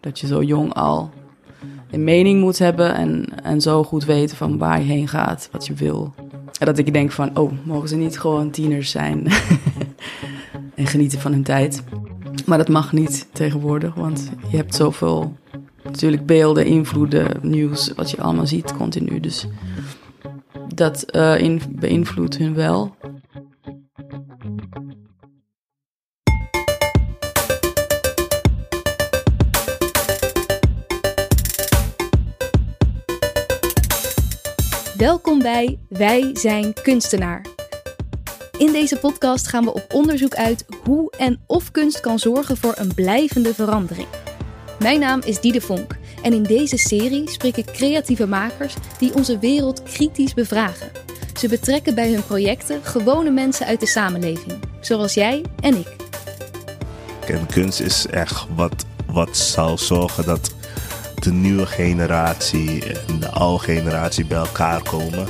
dat je zo jong al een mening moet hebben en, en zo goed weten van waar je heen gaat, wat je wil. En dat ik denk van, oh, mogen ze niet gewoon tieners zijn en genieten van hun tijd. Maar dat mag niet tegenwoordig, want je hebt zoveel natuurlijk beelden, invloeden, nieuws, wat je allemaal ziet continu. Dus dat in, beïnvloedt hun wel. Welkom bij Wij zijn kunstenaar. In deze podcast gaan we op onderzoek uit hoe en of kunst kan zorgen voor een blijvende verandering. Mijn naam is Diede Vonk en in deze serie spreek ik creatieve makers die onze wereld kritisch bevragen. Ze betrekken bij hun projecten gewone mensen uit de samenleving, zoals jij en ik. Kunst is echt wat, wat zal zorgen dat de nieuwe generatie en de oude generatie bij elkaar komen.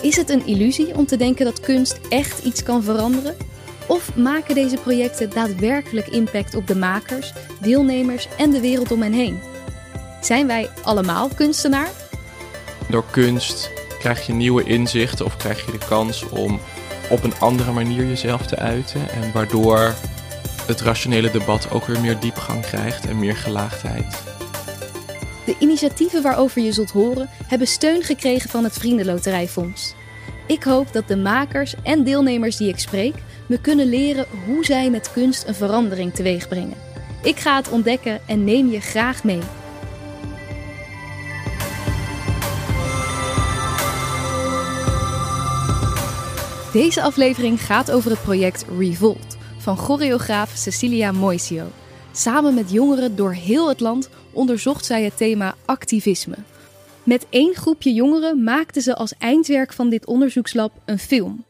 Is het een illusie om te denken dat kunst echt iets kan veranderen? Of maken deze projecten daadwerkelijk impact op de makers, deelnemers en de wereld om hen heen? Zijn wij allemaal kunstenaar? Door kunst krijg je nieuwe inzichten of krijg je de kans om op een andere manier jezelf te uiten. En waardoor het rationele debat ook weer meer diepgang krijgt en meer gelaagdheid. De initiatieven waarover je zult horen hebben steun gekregen van het Vriendenloterijfonds. Ik hoop dat de makers en deelnemers die ik spreek me kunnen leren hoe zij met kunst een verandering teweeg brengen. Ik ga het ontdekken en neem je graag mee. Deze aflevering gaat over het project Revolt van choreograaf Cecilia Moisio. Samen met jongeren door heel het land onderzocht zij het thema activisme. Met één groepje jongeren maakten ze als eindwerk van dit onderzoekslab een film.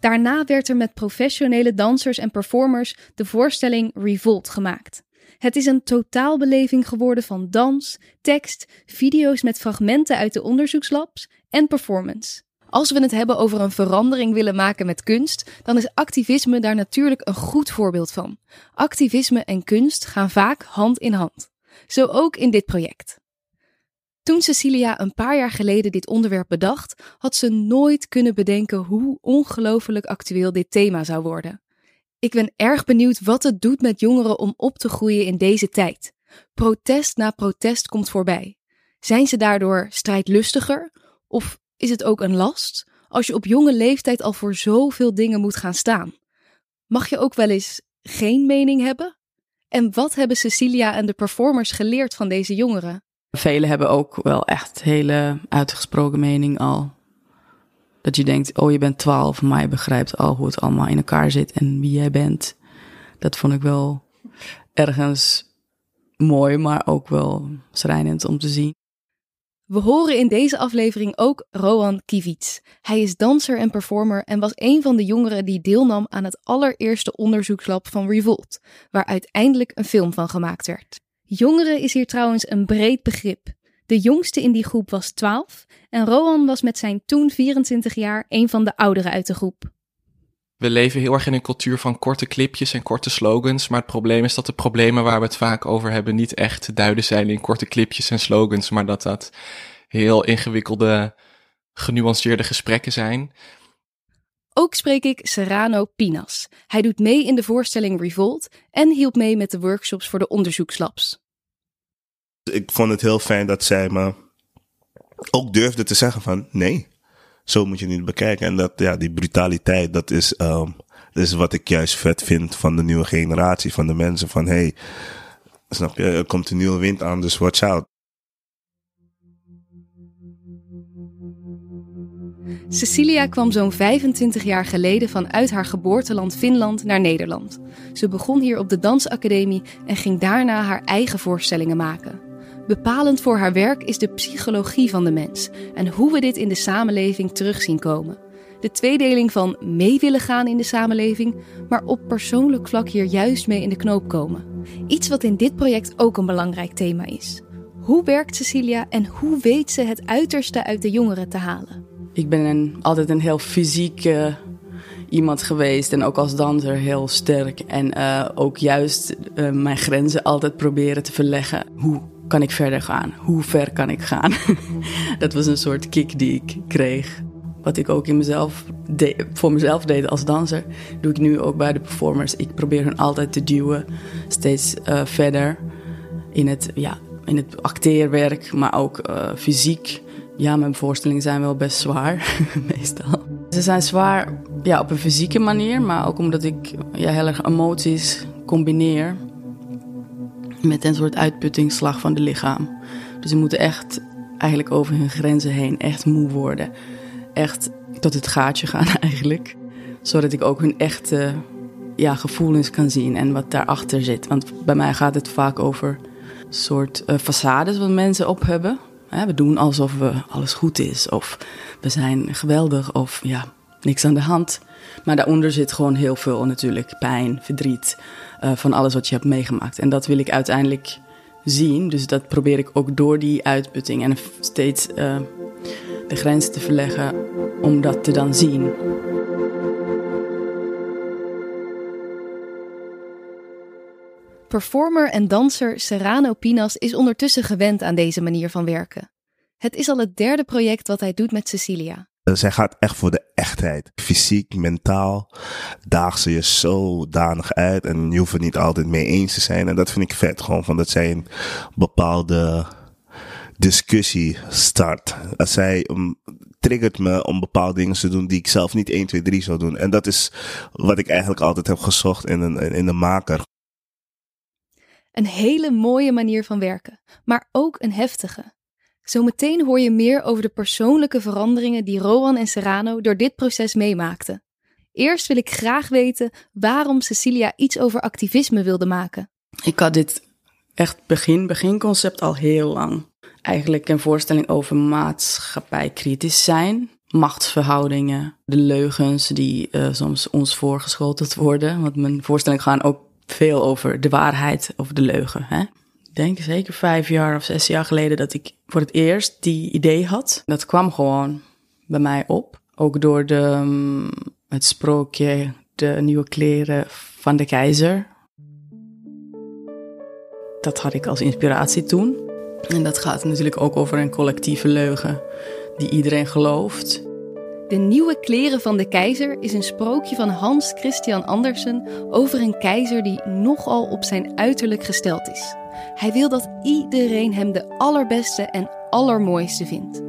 Daarna werd er met professionele dansers en performers de voorstelling Revolt gemaakt. Het is een totaalbeleving geworden van dans, tekst, video's met fragmenten uit de onderzoekslabs en performance. Als we het hebben over een verandering willen maken met kunst, dan is activisme daar natuurlijk een goed voorbeeld van. Activisme en kunst gaan vaak hand in hand. Zo ook in dit project. Toen Cecilia een paar jaar geleden dit onderwerp bedacht, had ze nooit kunnen bedenken hoe ongelooflijk actueel dit thema zou worden. Ik ben erg benieuwd wat het doet met jongeren om op te groeien in deze tijd. Protest na protest komt voorbij. Zijn ze daardoor strijdlustiger? Of is het ook een last als je op jonge leeftijd al voor zoveel dingen moet gaan staan? Mag je ook wel eens geen mening hebben? En wat hebben Cecilia en de performers geleerd van deze jongeren? Velen hebben ook wel echt hele uitgesproken mening al. Dat je denkt, oh je bent twaalf, maar je begrijpt al hoe het allemaal in elkaar zit en wie jij bent. Dat vond ik wel ergens mooi, maar ook wel schrijnend om te zien. We horen in deze aflevering ook Rowan Kivits. Hij is danser en performer en was een van de jongeren die deelnam aan het allereerste onderzoekslab van Revolt, waar uiteindelijk een film van gemaakt werd. Jongeren is hier trouwens een breed begrip. De jongste in die groep was 12 en Rowan was met zijn toen 24 jaar een van de ouderen uit de groep. We leven heel erg in een cultuur van korte clipjes en korte slogans, maar het probleem is dat de problemen waar we het vaak over hebben niet echt te duiden zijn in korte clipjes en slogans, maar dat dat heel ingewikkelde, genuanceerde gesprekken zijn. Ook spreek ik Serrano Pinas. Hij doet mee in de voorstelling Revolt en hielp mee met de workshops voor de onderzoekslabs. Ik vond het heel fijn dat zij me ook durfde te zeggen van nee, zo moet je niet bekijken. En dat, ja, die brutaliteit, dat is, um, dat is wat ik juist vet vind van de nieuwe generatie, van de mensen van hey, snap je, er komt een nieuwe wind aan, dus watch out. Cecilia kwam zo'n 25 jaar geleden vanuit haar geboorteland Finland naar Nederland. Ze begon hier op de dansacademie en ging daarna haar eigen voorstellingen maken. Bepalend voor haar werk is de psychologie van de mens en hoe we dit in de samenleving terug zien komen. De tweedeling van mee willen gaan in de samenleving, maar op persoonlijk vlak hier juist mee in de knoop komen. Iets wat in dit project ook een belangrijk thema is. Hoe werkt Cecilia en hoe weet ze het uiterste uit de jongeren te halen? Ik ben een, altijd een heel fysiek iemand geweest en ook als danser heel sterk. En uh, ook juist uh, mijn grenzen altijd proberen te verleggen. Hoe kan ik verder gaan? Hoe ver kan ik gaan? dat was een soort kick die ik kreeg. Wat ik ook in mezelf voor mezelf deed als danser, doe ik nu ook bij de performers. Ik probeer hun altijd te duwen, steeds uh, verder in het, ja, in het acteerwerk, maar ook uh, fysiek. Ja, mijn voorstellingen zijn wel best zwaar, meestal. Ze zijn zwaar ja, op een fysieke manier, maar ook omdat ik ja, heel erg emoties combineer met een soort uitputtingsslag van de lichaam. Dus ze moeten echt eigenlijk over hun grenzen heen echt moe worden. Echt tot het gaatje gaan eigenlijk. Zodat ik ook hun echte ja, gevoelens kan zien en wat daarachter zit. Want bij mij gaat het vaak over soort uh, façades wat mensen op hebben. We doen alsof we alles goed is of we zijn geweldig of ja, niks aan de hand. Maar daaronder zit gewoon heel veel natuurlijk pijn, verdriet uh, van alles wat je hebt meegemaakt. En dat wil ik uiteindelijk zien. Dus dat probeer ik ook door die uitputting en steeds uh, de grens te verleggen om dat te dan zien. Performer en danser Serrano Pinas is ondertussen gewend aan deze manier van werken. Het is al het derde project wat hij doet met Cecilia. Zij gaat echt voor de echtheid. Fysiek, mentaal daagt ze je zodanig uit. En je hoeft het niet altijd mee eens te zijn. En dat vind ik vet. Gewoon van dat zij een bepaalde discussie start. Als zij um, triggert me om bepaalde dingen te doen die ik zelf niet 1, 2, 3 zou doen. En dat is wat ik eigenlijk altijd heb gezocht in een, in een maker. Een hele mooie manier van werken, maar ook een heftige. Zometeen hoor je meer over de persoonlijke veranderingen die Rowan en Serrano door dit proces meemaakten. Eerst wil ik graag weten waarom Cecilia iets over activisme wilde maken. Ik had dit echt begin, beginconcept al heel lang. Eigenlijk een voorstelling over maatschappij kritisch zijn, machtsverhoudingen, de leugens die uh, soms ons voorgeschoteld worden. Want mijn voorstellingen gaan ook veel over de waarheid, over de leugen. Hè? Ik denk zeker vijf jaar of zes jaar geleden dat ik voor het eerst die idee had. Dat kwam gewoon bij mij op. Ook door de, um, het sprookje De Nieuwe Kleren van de Keizer. Dat had ik als inspiratie toen. En dat gaat natuurlijk ook over een collectieve leugen die iedereen gelooft. De Nieuwe Kleren van de Keizer is een sprookje van Hans Christian Andersen over een keizer die nogal op zijn uiterlijk gesteld is. Hij wil dat iedereen hem de allerbeste en allermooiste vindt.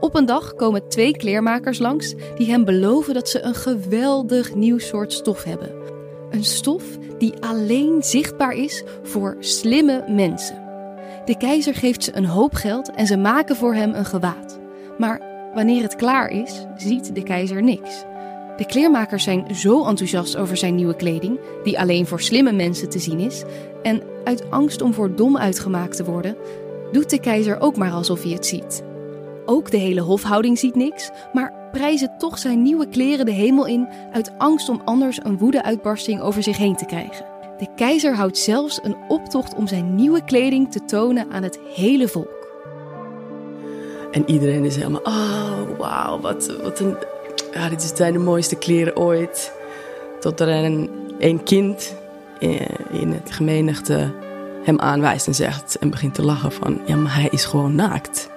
Op een dag komen twee kleermakers langs die hem beloven dat ze een geweldig nieuw soort stof hebben. Een stof die alleen zichtbaar is voor slimme mensen. De keizer geeft ze een hoop geld en ze maken voor hem een gewaad. Maar wanneer het klaar is, ziet de keizer niks. De kleermakers zijn zo enthousiast over zijn nieuwe kleding, die alleen voor slimme mensen te zien is, en uit angst om voor dom uitgemaakt te worden, doet de keizer ook maar alsof hij het ziet. Ook de hele hofhouding ziet niks, maar prijzen toch zijn nieuwe kleren de hemel in uit angst om anders een woedeuitbarsting over zich heen te krijgen. De keizer houdt zelfs een optocht om zijn nieuwe kleding te tonen aan het hele volk. En iedereen is helemaal, oh wauw, wat, wat een, ja, dit zijn de mooiste kleren ooit. Tot er een, een kind in, in het gemenigte hem aanwijst en zegt en begint te lachen van, ja, maar hij is gewoon naakt.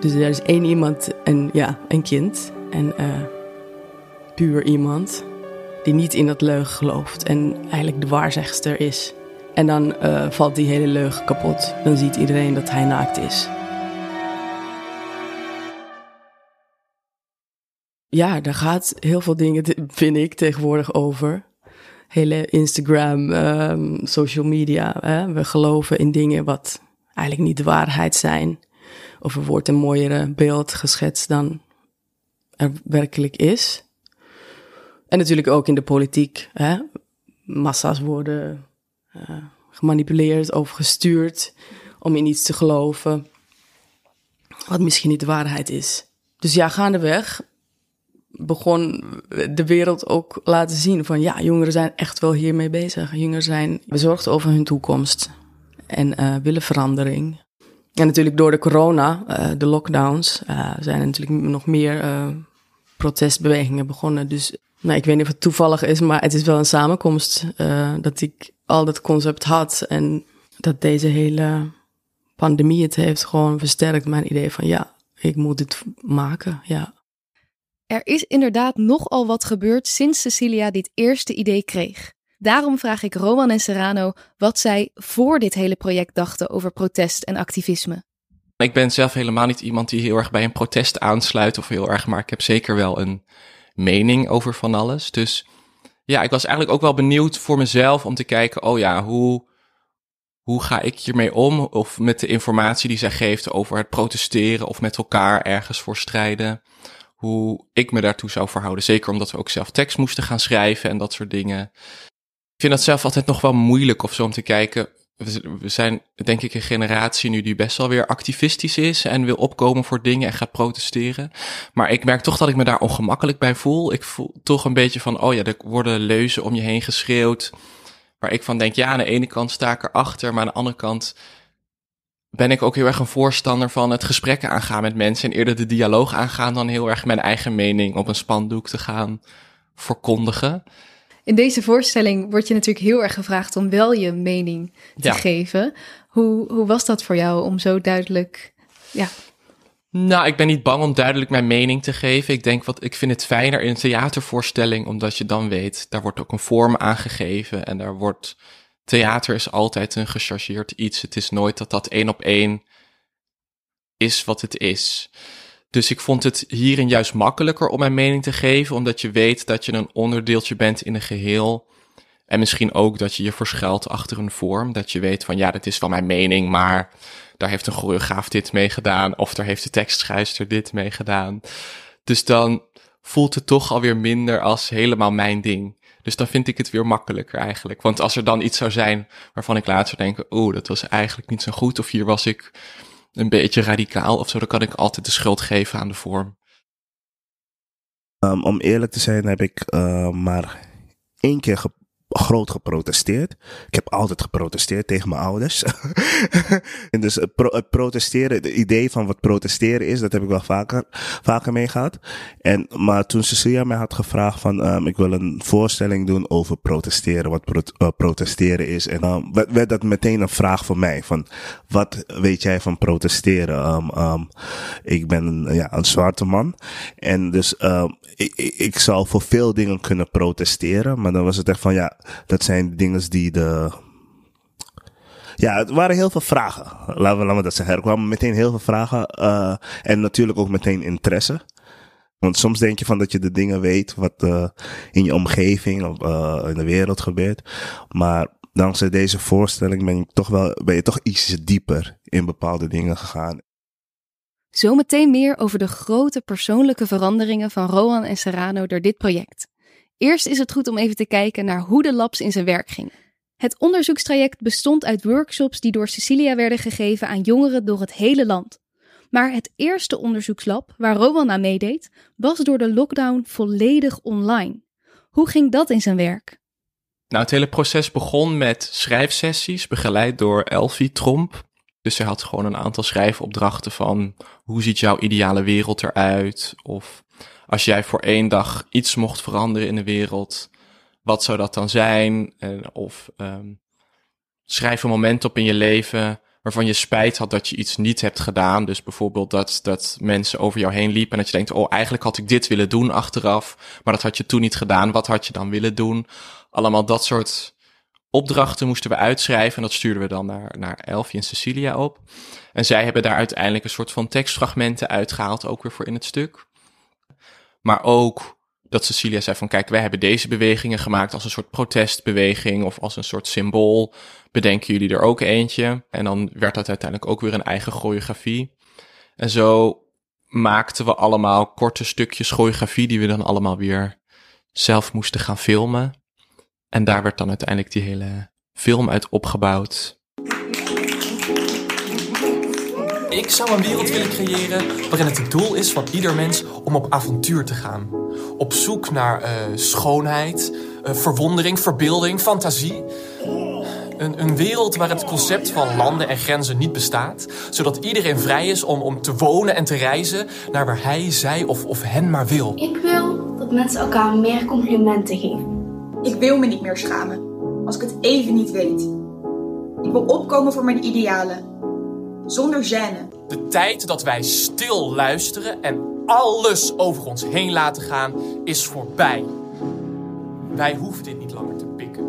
Dus er is één iemand, en ja, een kind en uh, puur iemand die niet in dat leugen gelooft en eigenlijk de waarzegster is. En dan uh, valt die hele leugen kapot. Dan ziet iedereen dat hij naakt is. Ja, daar gaat heel veel dingen, vind ik, tegenwoordig over. Hele Instagram, um, social media. Hè? We geloven in dingen wat eigenlijk niet de waarheid zijn. Of er wordt een mooiere beeld geschetst dan er werkelijk is. En natuurlijk ook in de politiek. Hè? Massa's worden uh, gemanipuleerd of gestuurd om in iets te geloven wat misschien niet de waarheid is. Dus ja, gaandeweg begon de wereld ook laten zien van ja, jongeren zijn echt wel hiermee bezig. Jongeren zijn bezorgd over hun toekomst en uh, willen verandering. En natuurlijk door de corona, uh, de lockdowns, uh, zijn er natuurlijk nog meer protestbewegingen begonnen. Dus nou, ik weet niet of het toevallig is, maar het is wel een samenkomst dat ik al dat concept had en dat deze hele pandemie het heeft gewoon versterkt mijn idee van ja, ik moet dit maken, ja. Er is inderdaad nogal wat gebeurd sinds Cecilia dit eerste idee kreeg. Daarom vraag ik Roman en Serrano wat zij voor dit hele project dachten over protest en activisme. Ik ben zelf helemaal niet iemand die heel erg bij een protest aansluit of heel erg, maar ik heb zeker wel een mening over van alles. Dus ja, ik was eigenlijk ook wel benieuwd voor mezelf om te kijken, oh ja, hoe, hoe ga ik hiermee om? Of met de informatie die zij geeft over het protesteren of met elkaar ergens voor strijden. Hoe ik me daartoe zou verhouden. Zeker omdat we ook zelf tekst moesten gaan schrijven en dat soort dingen. Ik vind dat zelf altijd nog wel moeilijk of zo om te kijken we zijn denk ik een generatie nu die best wel weer activistisch is en wil opkomen voor dingen en gaat protesteren. Maar ik merk toch dat ik me daar ongemakkelijk bij voel. Ik voel toch een beetje van, oh ja, er worden leuzen om je heen geschreeuwd. Waar ik van denk, ja, aan de ene kant sta ik erachter, maar aan de andere kant ben ik ook heel erg een voorstander van het gesprek aangaan met mensen en eerder de dialoog aangaan dan heel erg mijn eigen mening op een spandoek te gaan verkondigen. In deze voorstelling wordt je natuurlijk heel erg gevraagd om wel je mening te geven. Hoe, hoe was dat voor jou om zo duidelijk. Ja. Nou, ik ben niet bang om duidelijk mijn mening te geven. Ik denk wat ik vind het fijner in een theatervoorstelling, omdat je dan weet, daar wordt ook een vorm aangegeven en daar wordt. Theater is altijd een gechargeerd iets. Het is nooit dat dat één op één is wat het is. Dus ik vond het hierin juist makkelijker om mijn mening te geven, omdat je weet dat je een onderdeeltje bent in een geheel. En misschien ook dat je je verschuilt achter een vorm. Dat je weet van ja, dat is wel mijn mening, maar daar heeft een choreograaf dit mee gedaan. Of daar heeft de tekstschrijfster dit mee gedaan. Dus dan voelt het toch alweer minder als helemaal mijn ding. Dus dan vind ik het weer makkelijker eigenlijk. Want als er dan iets zou zijn waarvan ik later denk, oeh, dat was eigenlijk niet zo goed. Of hier was ik een beetje radicaal of zo, dan kan ik altijd de schuld geven aan de vorm. Um, om eerlijk te zijn heb ik uh, maar één keer groot geprotesteerd. Ik heb altijd geprotesteerd tegen mijn ouders. en dus het, pro het, protesteren, het idee van wat protesteren is, dat heb ik wel vaker, vaker meegehad. En, maar toen Cecilia mij had gevraagd van, um, ik wil een voorstelling doen over protesteren, wat uh, protesteren is. En um, werd, dat meteen een vraag voor mij van, wat weet jij van protesteren? Um, ik ben ja, een zwarte man. En dus ik, ik, zou voor veel dingen kunnen protesteren, maar dan was het echt van, ja, dat zijn dingen die de. Ja, het waren heel veel vragen. Laten we, laten dat zeggen. Er kwamen meteen heel veel vragen. Uh, en natuurlijk ook meteen interesse. Want soms denk je van dat je de dingen weet wat uh, in je omgeving of uh, in de wereld gebeurt. Maar dankzij deze voorstelling ben je toch wel ben je toch iets dieper in bepaalde dingen gegaan. Zometeen meer over de grote persoonlijke veranderingen van Rohan en Serrano door dit project. Eerst is het goed om even te kijken naar hoe de labs in zijn werk ging. Het onderzoekstraject bestond uit workshops die door Cecilia werden gegeven aan jongeren door het hele land. Maar het eerste onderzoekslab, waar Rowan aan meedeed, was door de lockdown volledig online. Hoe ging dat in zijn werk? Nou, het hele proces begon met schrijfsessies, begeleid door Elfie Tromp. Dus zij had gewoon een aantal schrijfopdrachten van hoe ziet jouw ideale wereld eruit? Of als jij voor één dag iets mocht veranderen in de wereld, wat zou dat dan zijn? of um, schrijf een moment op in je leven waarvan je spijt had dat je iets niet hebt gedaan. Dus bijvoorbeeld dat, dat mensen over jou heen liepen en dat je denkt, oh, eigenlijk had ik dit willen doen achteraf, maar dat had je toen niet gedaan. Wat had je dan willen doen? Allemaal dat soort opdrachten moesten we uitschrijven en dat stuurden we dan naar, naar Elfie en Cecilia op. En zij hebben daar uiteindelijk een soort van tekstfragmenten uitgehaald, ook weer voor in het stuk. Maar ook dat Cecilia zei van kijk, wij hebben deze bewegingen gemaakt als een soort protestbeweging of als een soort symbool. Bedenken jullie er ook eentje? En dan werd dat uiteindelijk ook weer een eigen choreografie. En zo maakten we allemaal korte stukjes choreografie die we dan allemaal weer zelf moesten gaan filmen. En daar werd dan uiteindelijk die hele film uit opgebouwd. Ik zou een wereld willen creëren waarin het het doel is van ieder mens om op avontuur te gaan. Op zoek naar uh, schoonheid, uh, verwondering, verbeelding, fantasie. Een, een, wereld waar het concept van landen en grenzen niet bestaat, zodat iedereen vrij is om, om te wonen en te reizen naar waar hij, zij of, of hen maar wil. Ik wil dat mensen elkaar meer complimenten geven. Ik wil me niet meer schamen als ik het even niet weet. Ik wil opkomen voor mijn idealen. Zonder gêne. De tijd dat wij stil luisteren en alles over ons heen laten gaan is voorbij. Wij hoeven dit niet langer te pikken.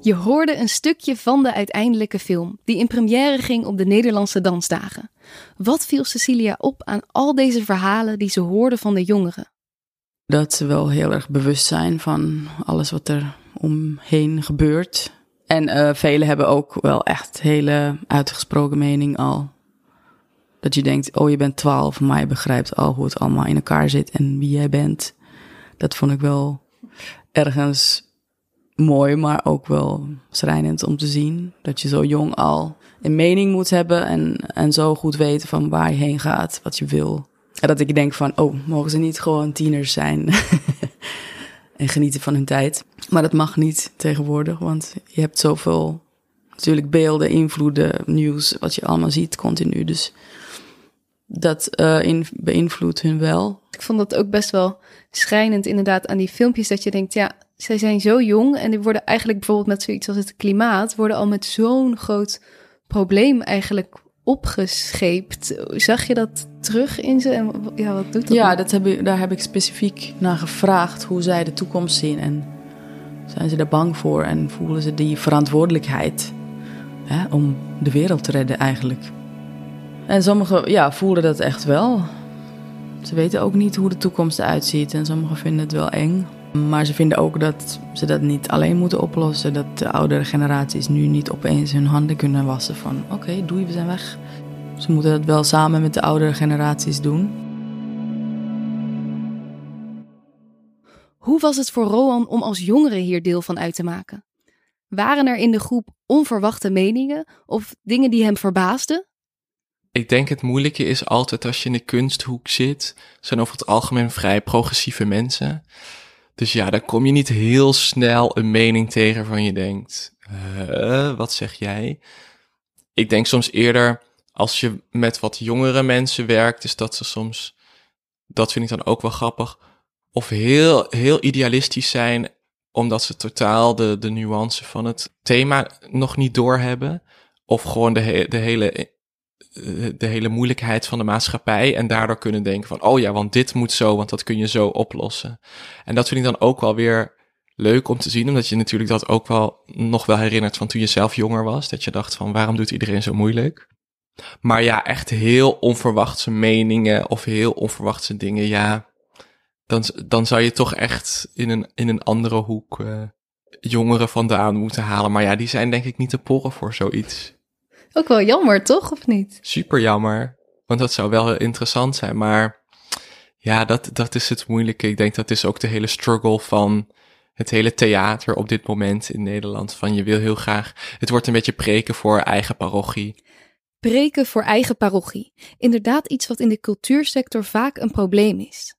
Je hoorde een stukje van de uiteindelijke film, die in première ging op de Nederlandse Dansdagen. Wat viel Cecilia op aan al deze verhalen die ze hoorde van de jongeren? Dat ze wel heel erg bewust zijn van alles wat er omheen gebeurt. En uh, velen hebben ook wel echt hele uitgesproken mening al. Dat je denkt, oh je bent twaalf, maar je begrijpt al hoe het allemaal in elkaar zit en wie jij bent. Dat vond ik wel ergens mooi, maar ook wel schrijnend om te zien. Dat je zo jong al een mening moet hebben en, en zo goed weten van waar je heen gaat, wat je wil. Dat ik denk van, oh, mogen ze niet gewoon tieners zijn en genieten van hun tijd. Maar dat mag niet tegenwoordig, want je hebt zoveel natuurlijk beelden, invloeden, nieuws, wat je allemaal ziet continu. Dus dat in, beïnvloedt hun wel. Ik vond dat ook best wel schrijnend inderdaad aan die filmpjes dat je denkt, ja, zij zijn zo jong en die worden eigenlijk bijvoorbeeld met zoiets als het klimaat, worden al met zo'n groot probleem eigenlijk opgescheept. Zag je dat terug in ze en ja, wat doet dat? Ja, dat heb ik, daar heb ik specifiek naar gevraagd hoe zij de toekomst zien en zijn ze daar bang voor en voelen ze die verantwoordelijkheid hè, om de wereld te redden eigenlijk. En sommigen ja, voelen dat echt wel. Ze weten ook niet hoe de toekomst eruit ziet en sommigen vinden het wel eng. Maar ze vinden ook dat ze dat niet alleen moeten oplossen. Dat de oudere generaties nu niet opeens hun handen kunnen wassen van oké, okay, doei, we zijn weg. Ze moeten dat wel samen met de oudere generaties doen. Hoe was het voor Roan om als jongere hier deel van uit te maken? Waren er in de groep onverwachte meningen of dingen die hem verbaasden? Ik denk het moeilijke is altijd als je in de kunsthoek zit, zijn over het algemeen vrij progressieve mensen. Dus ja, dan kom je niet heel snel een mening tegen van je denkt, wat zeg jij? Ik denk soms eerder, als je met wat jongere mensen werkt, is dat ze soms, dat vind ik dan ook wel grappig, of heel, heel idealistisch zijn, omdat ze totaal de, de nuance van het thema nog niet doorhebben. Of gewoon de, de hele de hele moeilijkheid van de maatschappij en daardoor kunnen denken van, oh ja, want dit moet zo, want dat kun je zo oplossen. En dat vind ik dan ook wel weer leuk om te zien, omdat je natuurlijk dat ook wel nog wel herinnert van toen je zelf jonger was, dat je dacht van, waarom doet iedereen zo moeilijk? Maar ja, echt heel onverwachte meningen of heel onverwachte dingen, ja, dan, dan zou je toch echt in een, in een andere hoek uh, jongeren vandaan moeten halen. Maar ja, die zijn denk ik niet te porren voor zoiets. Ook wel jammer, toch? Of niet? Super jammer. Want dat zou wel interessant zijn. Maar ja, dat, dat is het moeilijke. Ik denk dat is ook de hele struggle van het hele theater op dit moment in Nederland. Van je wil heel graag. Het wordt een beetje preken voor eigen parochie. Preken voor eigen parochie. Inderdaad, iets wat in de cultuursector vaak een probleem is.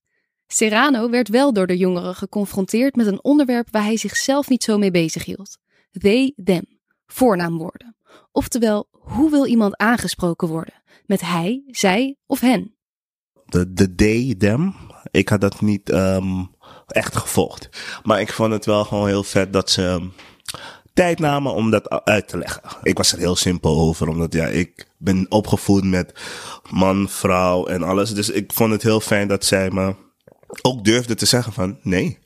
Serrano werd wel door de jongeren geconfronteerd met een onderwerp waar hij zichzelf niet zo mee bezig hield. They, them, voornaamwoorden. Oftewel, hoe wil iemand aangesproken worden? Met hij, zij of hen? De, de they, them. Ik had dat niet um, echt gevolgd. Maar ik vond het wel gewoon heel vet dat ze um, tijd namen om dat uit te leggen. Ik was er heel simpel over, omdat ja, ik ben opgevoed met man, vrouw en alles. Dus ik vond het heel fijn dat zij me ook durfde te zeggen van nee,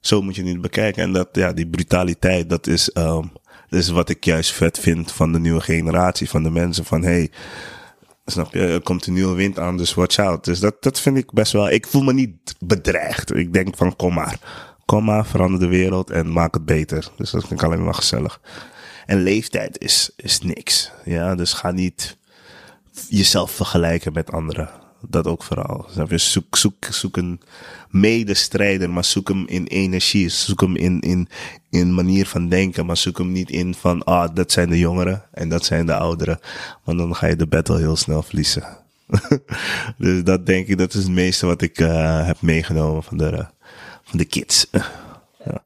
zo moet je niet bekijken. En dat ja, die brutaliteit, dat is um, is wat ik juist vet vind van de nieuwe generatie, van de mensen. Van hey, snap je, er komt een nieuwe wind aan, dus watch out. Dus dat, dat vind ik best wel. Ik voel me niet bedreigd. Ik denk van kom maar. Kom maar, verander de wereld en maak het beter. Dus dat vind ik alleen maar gezellig. En leeftijd is, is niks. Ja, dus ga niet jezelf vergelijken met anderen. Dat ook vooral. Zoek, zoek, zoek een medestrijder, maar zoek hem in energie. Zoek hem in, in, in manier van denken, maar zoek hem niet in van, ah, dat zijn de jongeren en dat zijn de ouderen. Want dan ga je de battle heel snel verliezen. dus dat denk ik, dat is het meeste wat ik uh, heb meegenomen van de, van de kids. ja.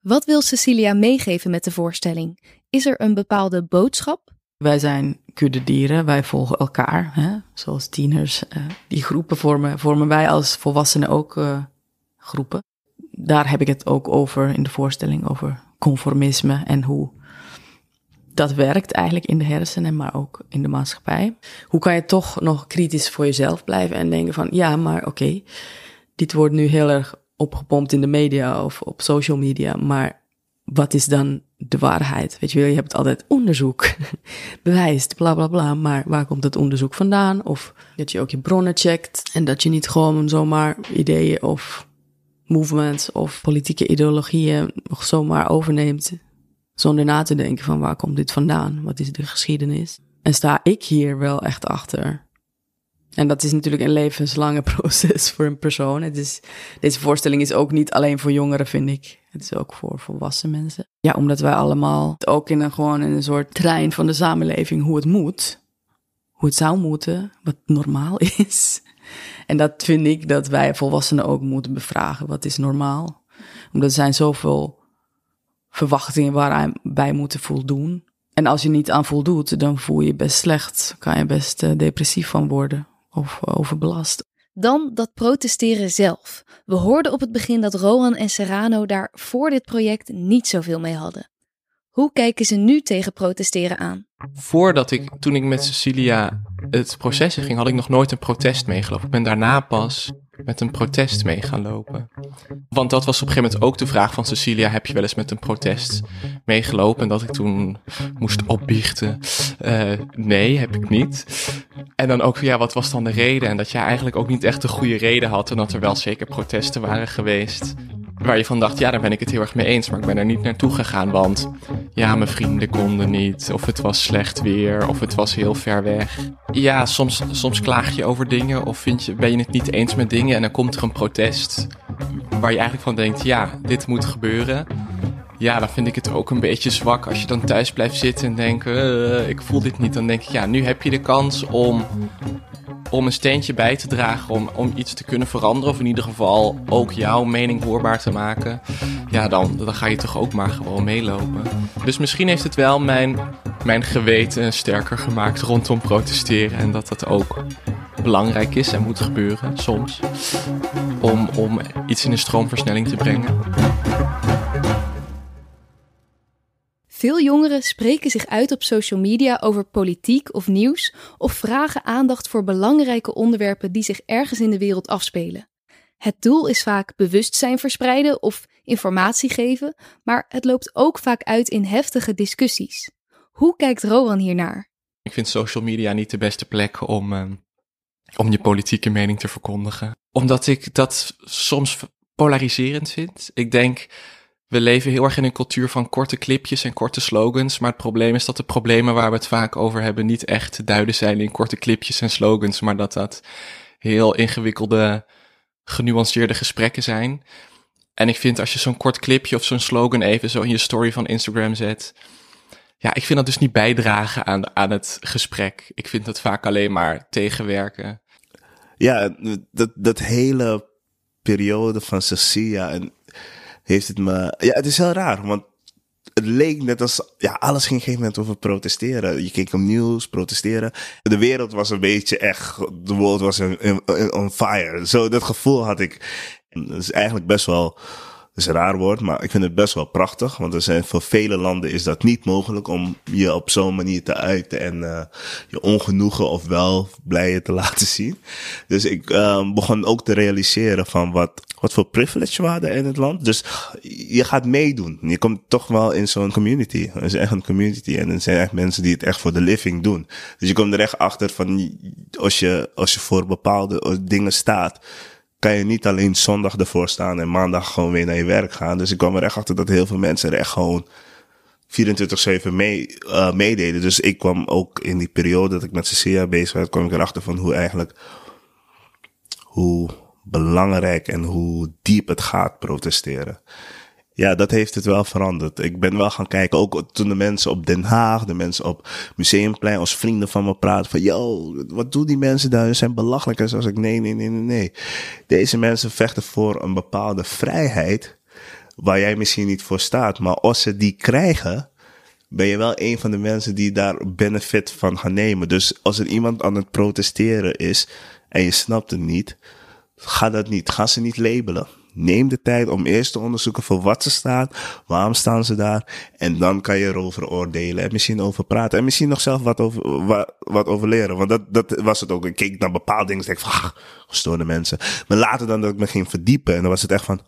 Wat wil Cecilia meegeven met de voorstelling? Is er een bepaalde boodschap? Wij zijn kuddedieren, wij volgen elkaar, hè? zoals tieners. Uh, die groepen vormen, vormen wij als volwassenen ook uh, groepen. Daar heb ik het ook over in de voorstelling, over conformisme en hoe dat werkt eigenlijk in de hersenen, maar ook in de maatschappij. Hoe kan je toch nog kritisch voor jezelf blijven en denken van, ja, maar oké, dit wordt nu heel erg opgepompt in de media of op social media, maar wat is dan de waarheid? Weet je wel, je hebt altijd onderzoek, bewijst, bla bla bla, maar waar komt het onderzoek vandaan? Of dat je ook je bronnen checkt en dat je niet gewoon zomaar ideeën of movements of politieke ideologieën zomaar overneemt zonder na te denken van waar komt dit vandaan? Wat is de geschiedenis? En sta ik hier wel echt achter? En dat is natuurlijk een levenslange proces voor een persoon. Het is, deze voorstelling is ook niet alleen voor jongeren, vind ik. Het is ook voor volwassen mensen. Ja, omdat wij allemaal ook in een, gewoon in een soort trein van de samenleving hoe het moet. Hoe het zou moeten, wat normaal is. En dat vind ik dat wij volwassenen ook moeten bevragen. Wat is normaal? Omdat er zijn zoveel verwachtingen waar bij moeten voldoen. En als je niet aan voldoet, dan voel je je best slecht. Kan je best uh, depressief van worden of overbelast. Dan dat protesteren zelf. We hoorden op het begin dat Rowan en Serrano daar voor dit project niet zoveel mee hadden. Hoe kijken ze nu tegen protesteren aan? Voordat ik, toen ik met Cecilia het proces ging, had ik nog nooit een protest meegelopen. Ik ben daarna pas met een protest mee gaan lopen. Want dat was op een gegeven moment ook de vraag van Cecilia: heb je wel eens met een protest meegelopen? En dat ik toen moest opbiechten: uh, nee, heb ik niet. En dan ook, ja, wat was dan de reden? En dat jij eigenlijk ook niet echt de goede reden had en dat er wel zeker protesten waren geweest waar je van dacht, ja, daar ben ik het heel erg mee eens, maar ik ben er niet naartoe gegaan, want ja, mijn vrienden konden niet, of het was slecht weer, of het was heel ver weg. Ja, soms, soms klaag je over dingen, of vind je, ben je het niet eens met dingen en dan komt er een protest waar je eigenlijk van denkt, ja, dit moet gebeuren. Ja, dan vind ik het ook een beetje zwak als je dan thuis blijft zitten en denkt, uh, ik voel dit niet. Dan denk ik, ja, nu heb je de kans om om een steentje bij te dragen om, om iets te kunnen veranderen. Of in ieder geval ook jouw mening hoorbaar te maken. Ja, dan, dan ga je toch ook maar gewoon meelopen. Dus misschien heeft het wel mijn, mijn geweten sterker gemaakt rondom protesteren. En dat dat ook belangrijk is en moet gebeuren soms. Om, om iets in een stroomversnelling te brengen. Veel jongeren spreken zich uit op social media over politiek of nieuws of vragen aandacht voor belangrijke onderwerpen die zich ergens in de wereld afspelen. Het doel is vaak bewustzijn verspreiden of informatie geven, maar het loopt ook vaak uit in heftige discussies. Hoe kijkt Rowan hiernaar? Ik vind social media niet de beste plek om, uh, om je politieke mening te verkondigen. Omdat ik dat soms polariserend vind. Ik denk we leven heel erg in een cultuur van korte clipjes en korte slogans. Maar het probleem is dat de problemen waar we het vaak over hebben niet echt te duiden zijn in korte clipjes en slogans. Maar dat dat heel ingewikkelde, genuanceerde gesprekken zijn. En ik vind als je zo'n kort clipje of zo'n slogan even zo in je story van Instagram zet. Ja, ik vind dat dus niet bijdragen aan, aan het gesprek. Ik vind dat vaak alleen maar tegenwerken. Ja, dat, dat hele periode van Cecilia en heeft het me. Ja, het is heel raar, want het leek net als. Ja, alles ging op een gegeven moment over protesteren. Je keek op nieuws, protesteren. De wereld was een beetje echt. De world was on fire. Zo, dat gevoel had ik. Dat is eigenlijk best wel is een raar woord, maar ik vind het best wel prachtig. Want er zijn voor vele landen is dat niet mogelijk om je op zo'n manier te uiten en uh, je ongenoegen of wel blijen te laten zien. Dus ik uh, begon ook te realiseren van wat, wat voor privilege we hadden in het land. Dus je gaat meedoen. Je komt toch wel in zo'n community. Het is echt een community en er zijn echt mensen die het echt voor de living doen. Dus je komt er echt achter van als je, als je voor bepaalde dingen staat kan je niet alleen zondag ervoor staan en maandag gewoon weer naar je werk gaan. Dus ik kwam er echt achter dat heel veel mensen er echt gewoon 24-7 mee, uh, meededen. Dus ik kwam ook in die periode dat ik met Cecilia bezig was, kwam ik erachter van hoe eigenlijk, hoe belangrijk en hoe diep het gaat protesteren ja, dat heeft het wel veranderd. Ik ben wel gaan kijken, ook toen de mensen op Den Haag, de mensen op Museumplein, als vrienden van me praten van, yo, wat doen die mensen daar? Ze zijn belachelijk. En zoals ik, nee, nee, nee, nee, nee. Deze mensen vechten voor een bepaalde vrijheid, waar jij misschien niet voor staat. Maar als ze die krijgen, ben je wel een van de mensen die daar benefit van gaan nemen. Dus als er iemand aan het protesteren is en je snapt het niet, ga dat niet. Ga ze niet labelen Neem de tijd om eerst te onderzoeken voor wat ze staan, waarom staan ze daar. En dan kan je erover oordelen en misschien over praten. En misschien nog zelf wat over, wat, over leren. Want dat, dat was het ook. Ik keek naar bepaalde dingen en van, ah, gestoorde mensen. Maar later dan dat ik me ging verdiepen en dan was het echt van,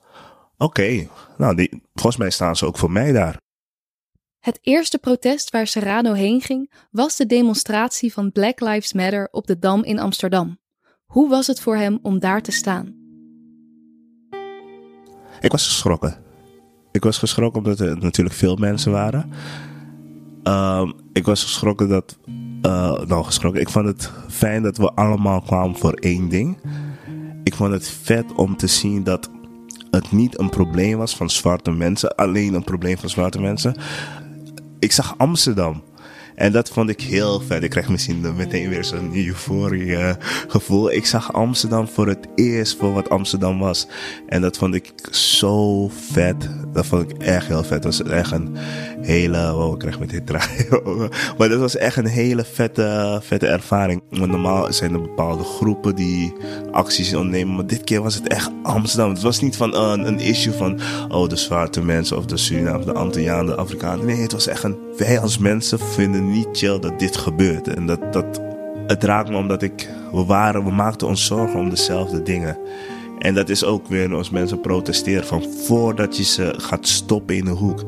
oké, nou, die, volgens mij staan ze ook voor mij daar. Het eerste protest waar Serrano heen ging was de demonstratie van Black Lives Matter op de Dam in Amsterdam. Hoe was het voor hem om daar te staan? Ik was geschrokken. Ik was geschrokken omdat er natuurlijk veel mensen waren. Um, ik was geschrokken dat. Uh, nou, geschrokken. Ik vond het fijn dat we allemaal kwamen voor één ding. Ik vond het vet om te zien dat het niet een probleem was van zwarte mensen, alleen een probleem van zwarte mensen. Ik zag Amsterdam. En dat vond ik heel vet. Ik kreeg misschien meteen weer zo'n euforie uh, gevoel. Ik zag Amsterdam voor het eerst voor wat Amsterdam was. En dat vond ik zo vet. Dat vond ik echt heel vet. Dat was echt een hele... Oh, ik krijg meteen draaien. maar dat was echt een hele vette, vette ervaring. Normaal zijn er bepaalde groepen die acties ondernemen. Maar dit keer was het echt Amsterdam. Het was niet van uh, een issue van... Oh, de zwarte mensen of de Suriname, de Antillianen, de Afrikanen. Nee, het was echt een... Wij als mensen vinden niet chill dat dit gebeurt. En dat, dat, het raakt me omdat ik, we waren, we maakten ons zorgen om dezelfde dingen. En dat is ook weer als mensen protesteren van voordat je ze gaat stoppen in de hoek.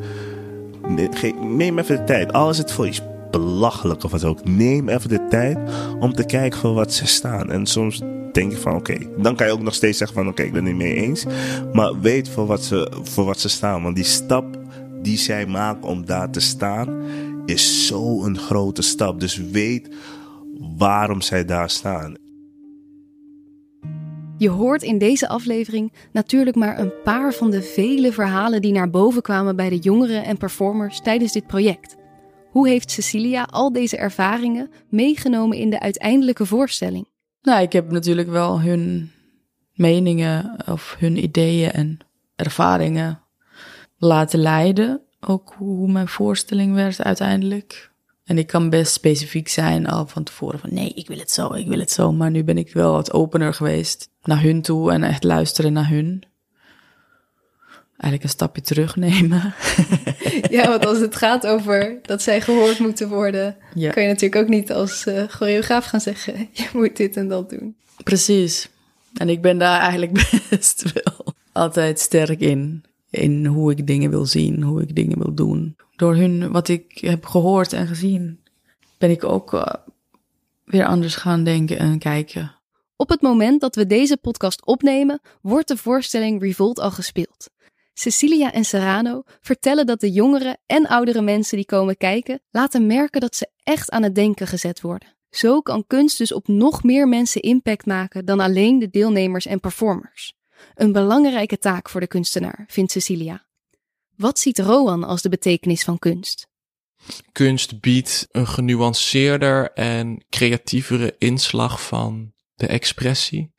Neem even de tijd. Al is het voor iets belachelijk of wat ook. Neem even de tijd om te kijken voor wat ze staan. En soms denk je van oké, dan kan je ook nog steeds zeggen van oké, ik ben het niet mee eens. Maar weet voor wat, ze, voor wat ze staan. Want die stap die zij maken om daar te staan, is zo'n grote stap. Dus weet waarom zij daar staan. Je hoort in deze aflevering natuurlijk maar een paar van de vele verhalen die naar boven kwamen bij de jongeren en performers tijdens dit project. Hoe heeft Cecilia al deze ervaringen meegenomen in de uiteindelijke voorstelling? Nou, ik heb natuurlijk wel hun meningen of hun ideeën en ervaringen laten leiden ook hoe mijn voorstelling werd uiteindelijk. En ik kan best specifiek zijn al van tevoren van nee, ik wil het zo, ik wil het zo. Maar nu ben ik wel wat opener geweest naar hun toe en echt luisteren naar hun. Eigenlijk een stapje terugnemen. ja, want als het gaat over dat zij gehoord moeten worden, kan je natuurlijk ook niet als uh, choreograaf gaan zeggen: je moet dit en dat doen. Precies. En ik ben daar eigenlijk best wel altijd sterk in in hoe ik dingen wil zien, hoe ik dingen wil doen. Door hun, wat ik heb gehoord en gezien, ben ik ook uh, weer anders gaan denken en kijken. Op het moment dat we deze podcast opnemen, wordt de voorstelling Revolt al gespeeld. Cecilia en Serrano vertellen dat de jongere en oudere mensen die komen kijken laten merken dat ze echt aan het denken gezet worden. Zo kan kunst dus op nog meer mensen impact maken dan alleen de deelnemers en performers. Een belangrijke taak voor de kunstenaar, vindt Cecilia. Wat ziet Rowan als de betekenis van kunst? Kunst biedt een genuanceerder en creatievere inslag van de expressie.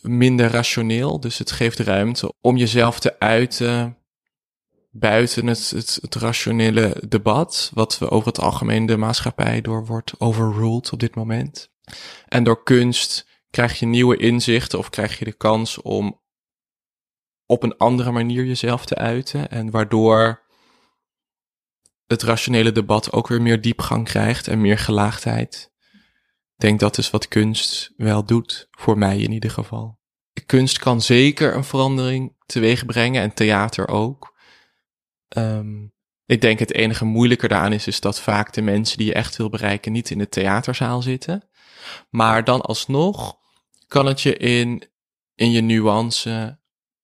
Minder rationeel, dus het geeft ruimte om jezelf te uiten buiten het, het, het rationele debat, wat we over het algemeen de maatschappij door wordt overruled op dit moment. En door kunst krijg je nieuwe inzichten of krijg je de kans om op een andere manier jezelf te uiten. En waardoor het rationele debat ook weer meer diepgang krijgt en meer gelaagdheid. Ik denk dat is wat kunst wel doet, voor mij in ieder geval. Kunst kan zeker een verandering teweeg brengen en theater ook. Um, ik denk het enige moeilijker daaraan is, is dat vaak de mensen die je echt wil bereiken niet in de theaterzaal zitten. Maar dan alsnog kan het je in, in je nuance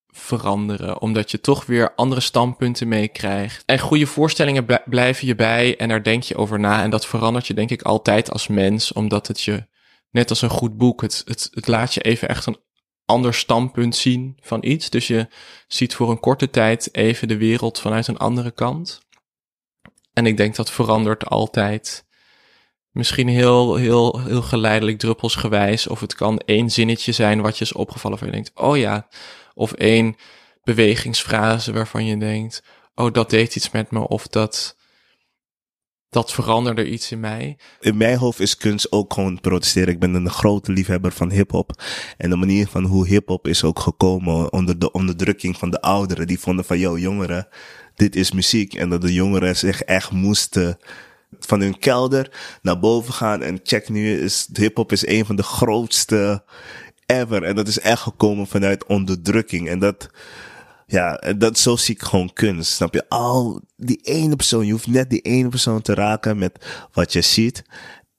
veranderen, omdat je toch weer andere standpunten meekrijgt. En goede voorstellingen blijven je bij en daar denk je over na. En dat verandert je denk ik altijd als mens, omdat het je, net als een goed boek, het, het, het laat je even echt een ander standpunt zien van iets. Dus je ziet voor een korte tijd even de wereld vanuit een andere kant. En ik denk dat verandert altijd misschien heel, heel, heel geleidelijk druppelsgewijs. Of het kan één zinnetje zijn wat je is opgevallen van je denkt, oh ja. Of één bewegingsfrase waarvan je denkt, oh dat deed iets met me. Of dat, dat veranderde iets in mij. In mijn hoofd is kunst ook gewoon protesteren. Ik ben een grote liefhebber van hip-hop. En de manier van hoe hip-hop is ook gekomen onder de onderdrukking van de ouderen. Die vonden van, yo, jongeren, dit is muziek. En dat de jongeren zich echt moesten van hun kelder naar boven gaan. En check nu is, hip-hop is een van de grootste ever. En dat is echt gekomen vanuit onderdrukking. En dat, ja, dat, zo zie ik gewoon kunst. Snap je? Al die ene persoon, je hoeft net die ene persoon te raken met wat je ziet.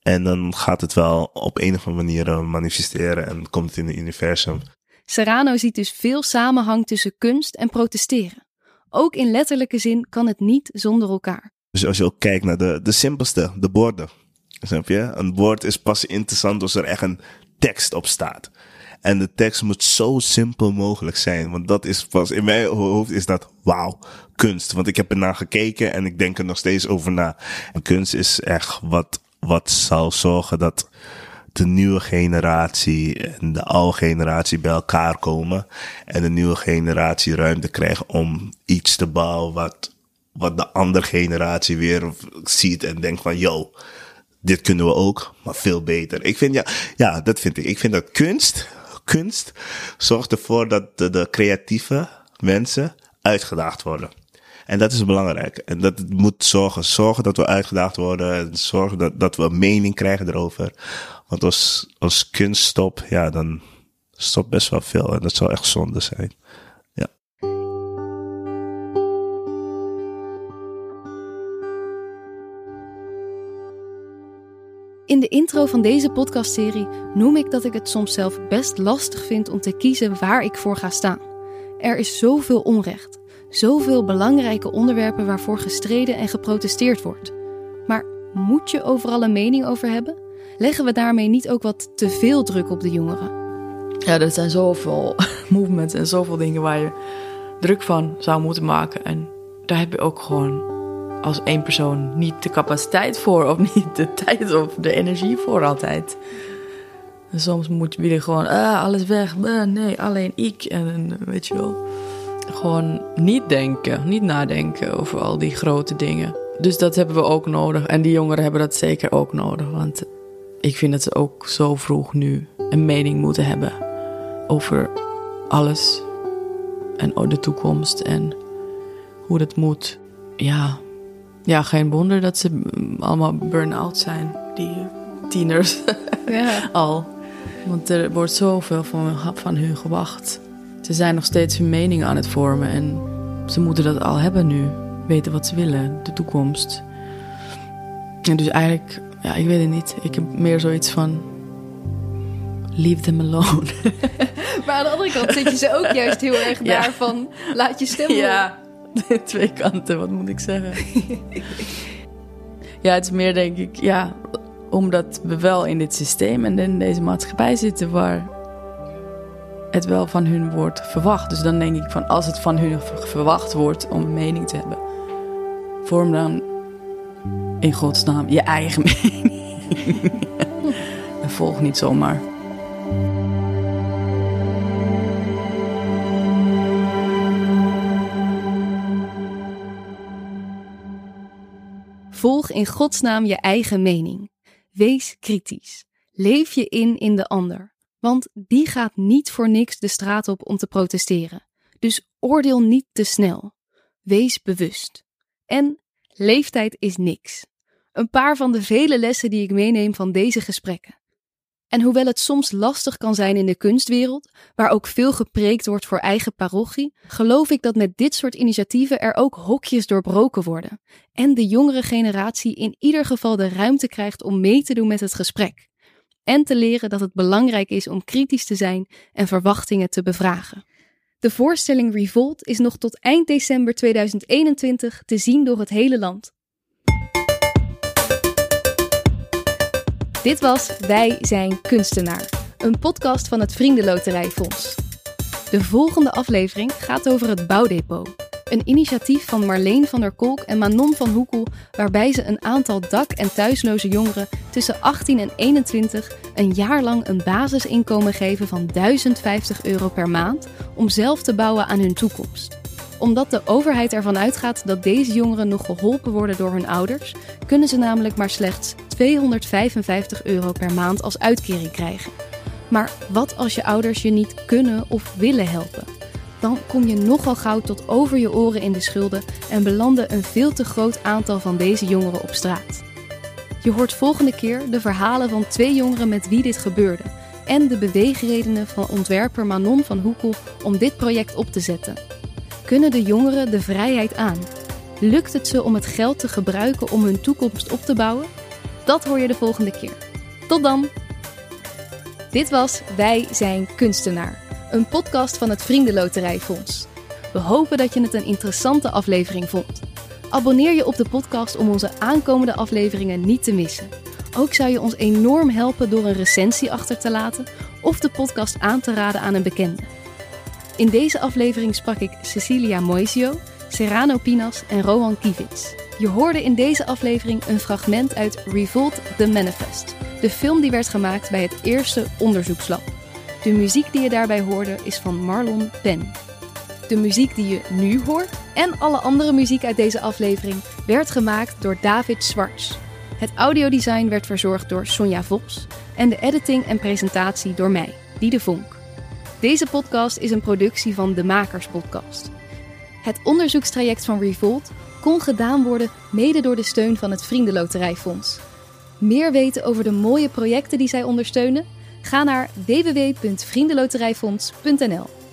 En dan gaat het wel op een of andere manier manifesteren en komt het in het universum. Serrano ziet dus veel samenhang tussen kunst en protesteren. Ook in letterlijke zin kan het niet zonder elkaar. Dus als je ook kijkt naar de, de simpelste, de borden. Snap je? Een bord is pas interessant als er echt een tekst op staat. En de tekst moet zo simpel mogelijk zijn. Want dat is pas, in mijn hoofd is dat wauw, kunst. Want ik heb ernaar gekeken en ik denk er nog steeds over na. En kunst is echt wat, wat zal zorgen dat de nieuwe generatie en de oude generatie bij elkaar komen. En de nieuwe generatie ruimte krijgt om iets te bouwen wat, wat de andere generatie weer ziet en denkt van, yo, dit kunnen we ook, maar veel beter. Ik vind, ja, ja, dat vind ik. Ik vind dat kunst kunst zorgt ervoor dat de, creatieve mensen uitgedaagd worden. En dat is belangrijk. En dat moet zorgen. Zorgen dat we uitgedaagd worden. En zorgen dat, dat we een mening krijgen erover. Want als, als kunst stopt, ja, dan stopt best wel veel. En dat zou echt zonde zijn. In de intro van deze podcastserie noem ik dat ik het soms zelf best lastig vind om te kiezen waar ik voor ga staan. Er is zoveel onrecht, zoveel belangrijke onderwerpen waarvoor gestreden en geprotesteerd wordt. Maar moet je overal een mening over hebben? Leggen we daarmee niet ook wat te veel druk op de jongeren? Ja, er zijn zoveel movements en zoveel dingen waar je druk van zou moeten maken. En daar heb je ook gewoon als één persoon niet de capaciteit voor, of niet de tijd of de energie voor altijd. Soms moet je gewoon, ah, alles weg, ah, nee, alleen ik. En weet je wel, gewoon niet denken, niet nadenken over al die grote dingen. Dus dat hebben we ook nodig. En die jongeren hebben dat zeker ook nodig. Want ik vind dat ze ook zo vroeg nu een mening moeten hebben over alles. En de toekomst en hoe dat moet. Ja, ja, geen wonder dat ze allemaal burn-out zijn, die tieners. Ja. Al. Want er wordt zoveel van, van hun gewacht. Ze zijn nog steeds hun mening aan het vormen en ze moeten dat al hebben nu. Weten wat ze willen, de toekomst. En dus eigenlijk, ja, ik weet het niet. Ik heb meer zoiets van. Leave them alone. maar aan de andere kant zit je ze ook juist heel erg ja. daar van. Laat je stemmen. Ja, twee kanten, wat moet ik zeggen? ja, het is meer denk ik, ja, omdat we wel in dit systeem en in deze maatschappij zitten waar het wel van hun wordt verwacht. Dus dan denk ik van als het van hun verwacht wordt om een mening te hebben, vorm dan in godsnaam je eigen mening. en volg niet zomaar. Volg in godsnaam je eigen mening. Wees kritisch. Leef je in in de ander. Want die gaat niet voor niks de straat op om te protesteren. Dus oordeel niet te snel. Wees bewust. En leeftijd is niks. Een paar van de vele lessen die ik meeneem van deze gesprekken. En hoewel het soms lastig kan zijn in de kunstwereld, waar ook veel gepreekt wordt voor eigen parochie, geloof ik dat met dit soort initiatieven er ook hokjes doorbroken worden en de jongere generatie in ieder geval de ruimte krijgt om mee te doen met het gesprek. En te leren dat het belangrijk is om kritisch te zijn en verwachtingen te bevragen. De voorstelling Revolt is nog tot eind december 2021 te zien door het hele land. Dit was Wij zijn kunstenaar, een podcast van het Vriendenloterijfonds. De volgende aflevering gaat over het Bouwdepot. Een initiatief van Marleen van der Kolk en Manon van Hoekel, waarbij ze een aantal dak- en thuisloze jongeren tussen 18 en 21 een jaar lang een basisinkomen geven van 1050 euro per maand om zelf te bouwen aan hun toekomst. Omdat de overheid ervan uitgaat dat deze jongeren nog geholpen worden door hun ouders, kunnen ze namelijk maar slechts 255 euro per maand als uitkering krijgen. Maar wat als je ouders je niet kunnen of willen helpen? Dan kom je nogal gauw tot over je oren in de schulden en belanden een veel te groot aantal van deze jongeren op straat. Je hoort volgende keer de verhalen van twee jongeren met wie dit gebeurde en de beweegredenen van ontwerper Manon van Hoekel om dit project op te zetten. Kunnen de jongeren de vrijheid aan? Lukt het ze om het geld te gebruiken om hun toekomst op te bouwen? Dat hoor je de volgende keer. Tot dan! Dit was Wij zijn kunstenaar, een podcast van het Vriendenloterijfonds. We hopen dat je het een interessante aflevering vond. Abonneer je op de podcast om onze aankomende afleveringen niet te missen. Ook zou je ons enorm helpen door een recensie achter te laten of de podcast aan te raden aan een bekende. In deze aflevering sprak ik Cecilia Moisio, Serrano Pinas en Rowan Kivits. Je hoorde in deze aflevering een fragment uit Revolt the Manifest, de film die werd gemaakt bij het eerste onderzoekslab. De muziek die je daarbij hoorde is van Marlon Penn. De muziek die je nu hoort en alle andere muziek uit deze aflevering werd gemaakt door David Zwarts. Het audiodesign werd verzorgd door Sonja Vos en de editing en presentatie door mij, Diede Vonk. Deze podcast is een productie van de Makers Podcast. Het onderzoekstraject van Revolt kon gedaan worden mede door de steun van het Vriendenloterijfonds. Meer weten over de mooie projecten die zij ondersteunen? Ga naar www.vriendenloterijfonds.nl.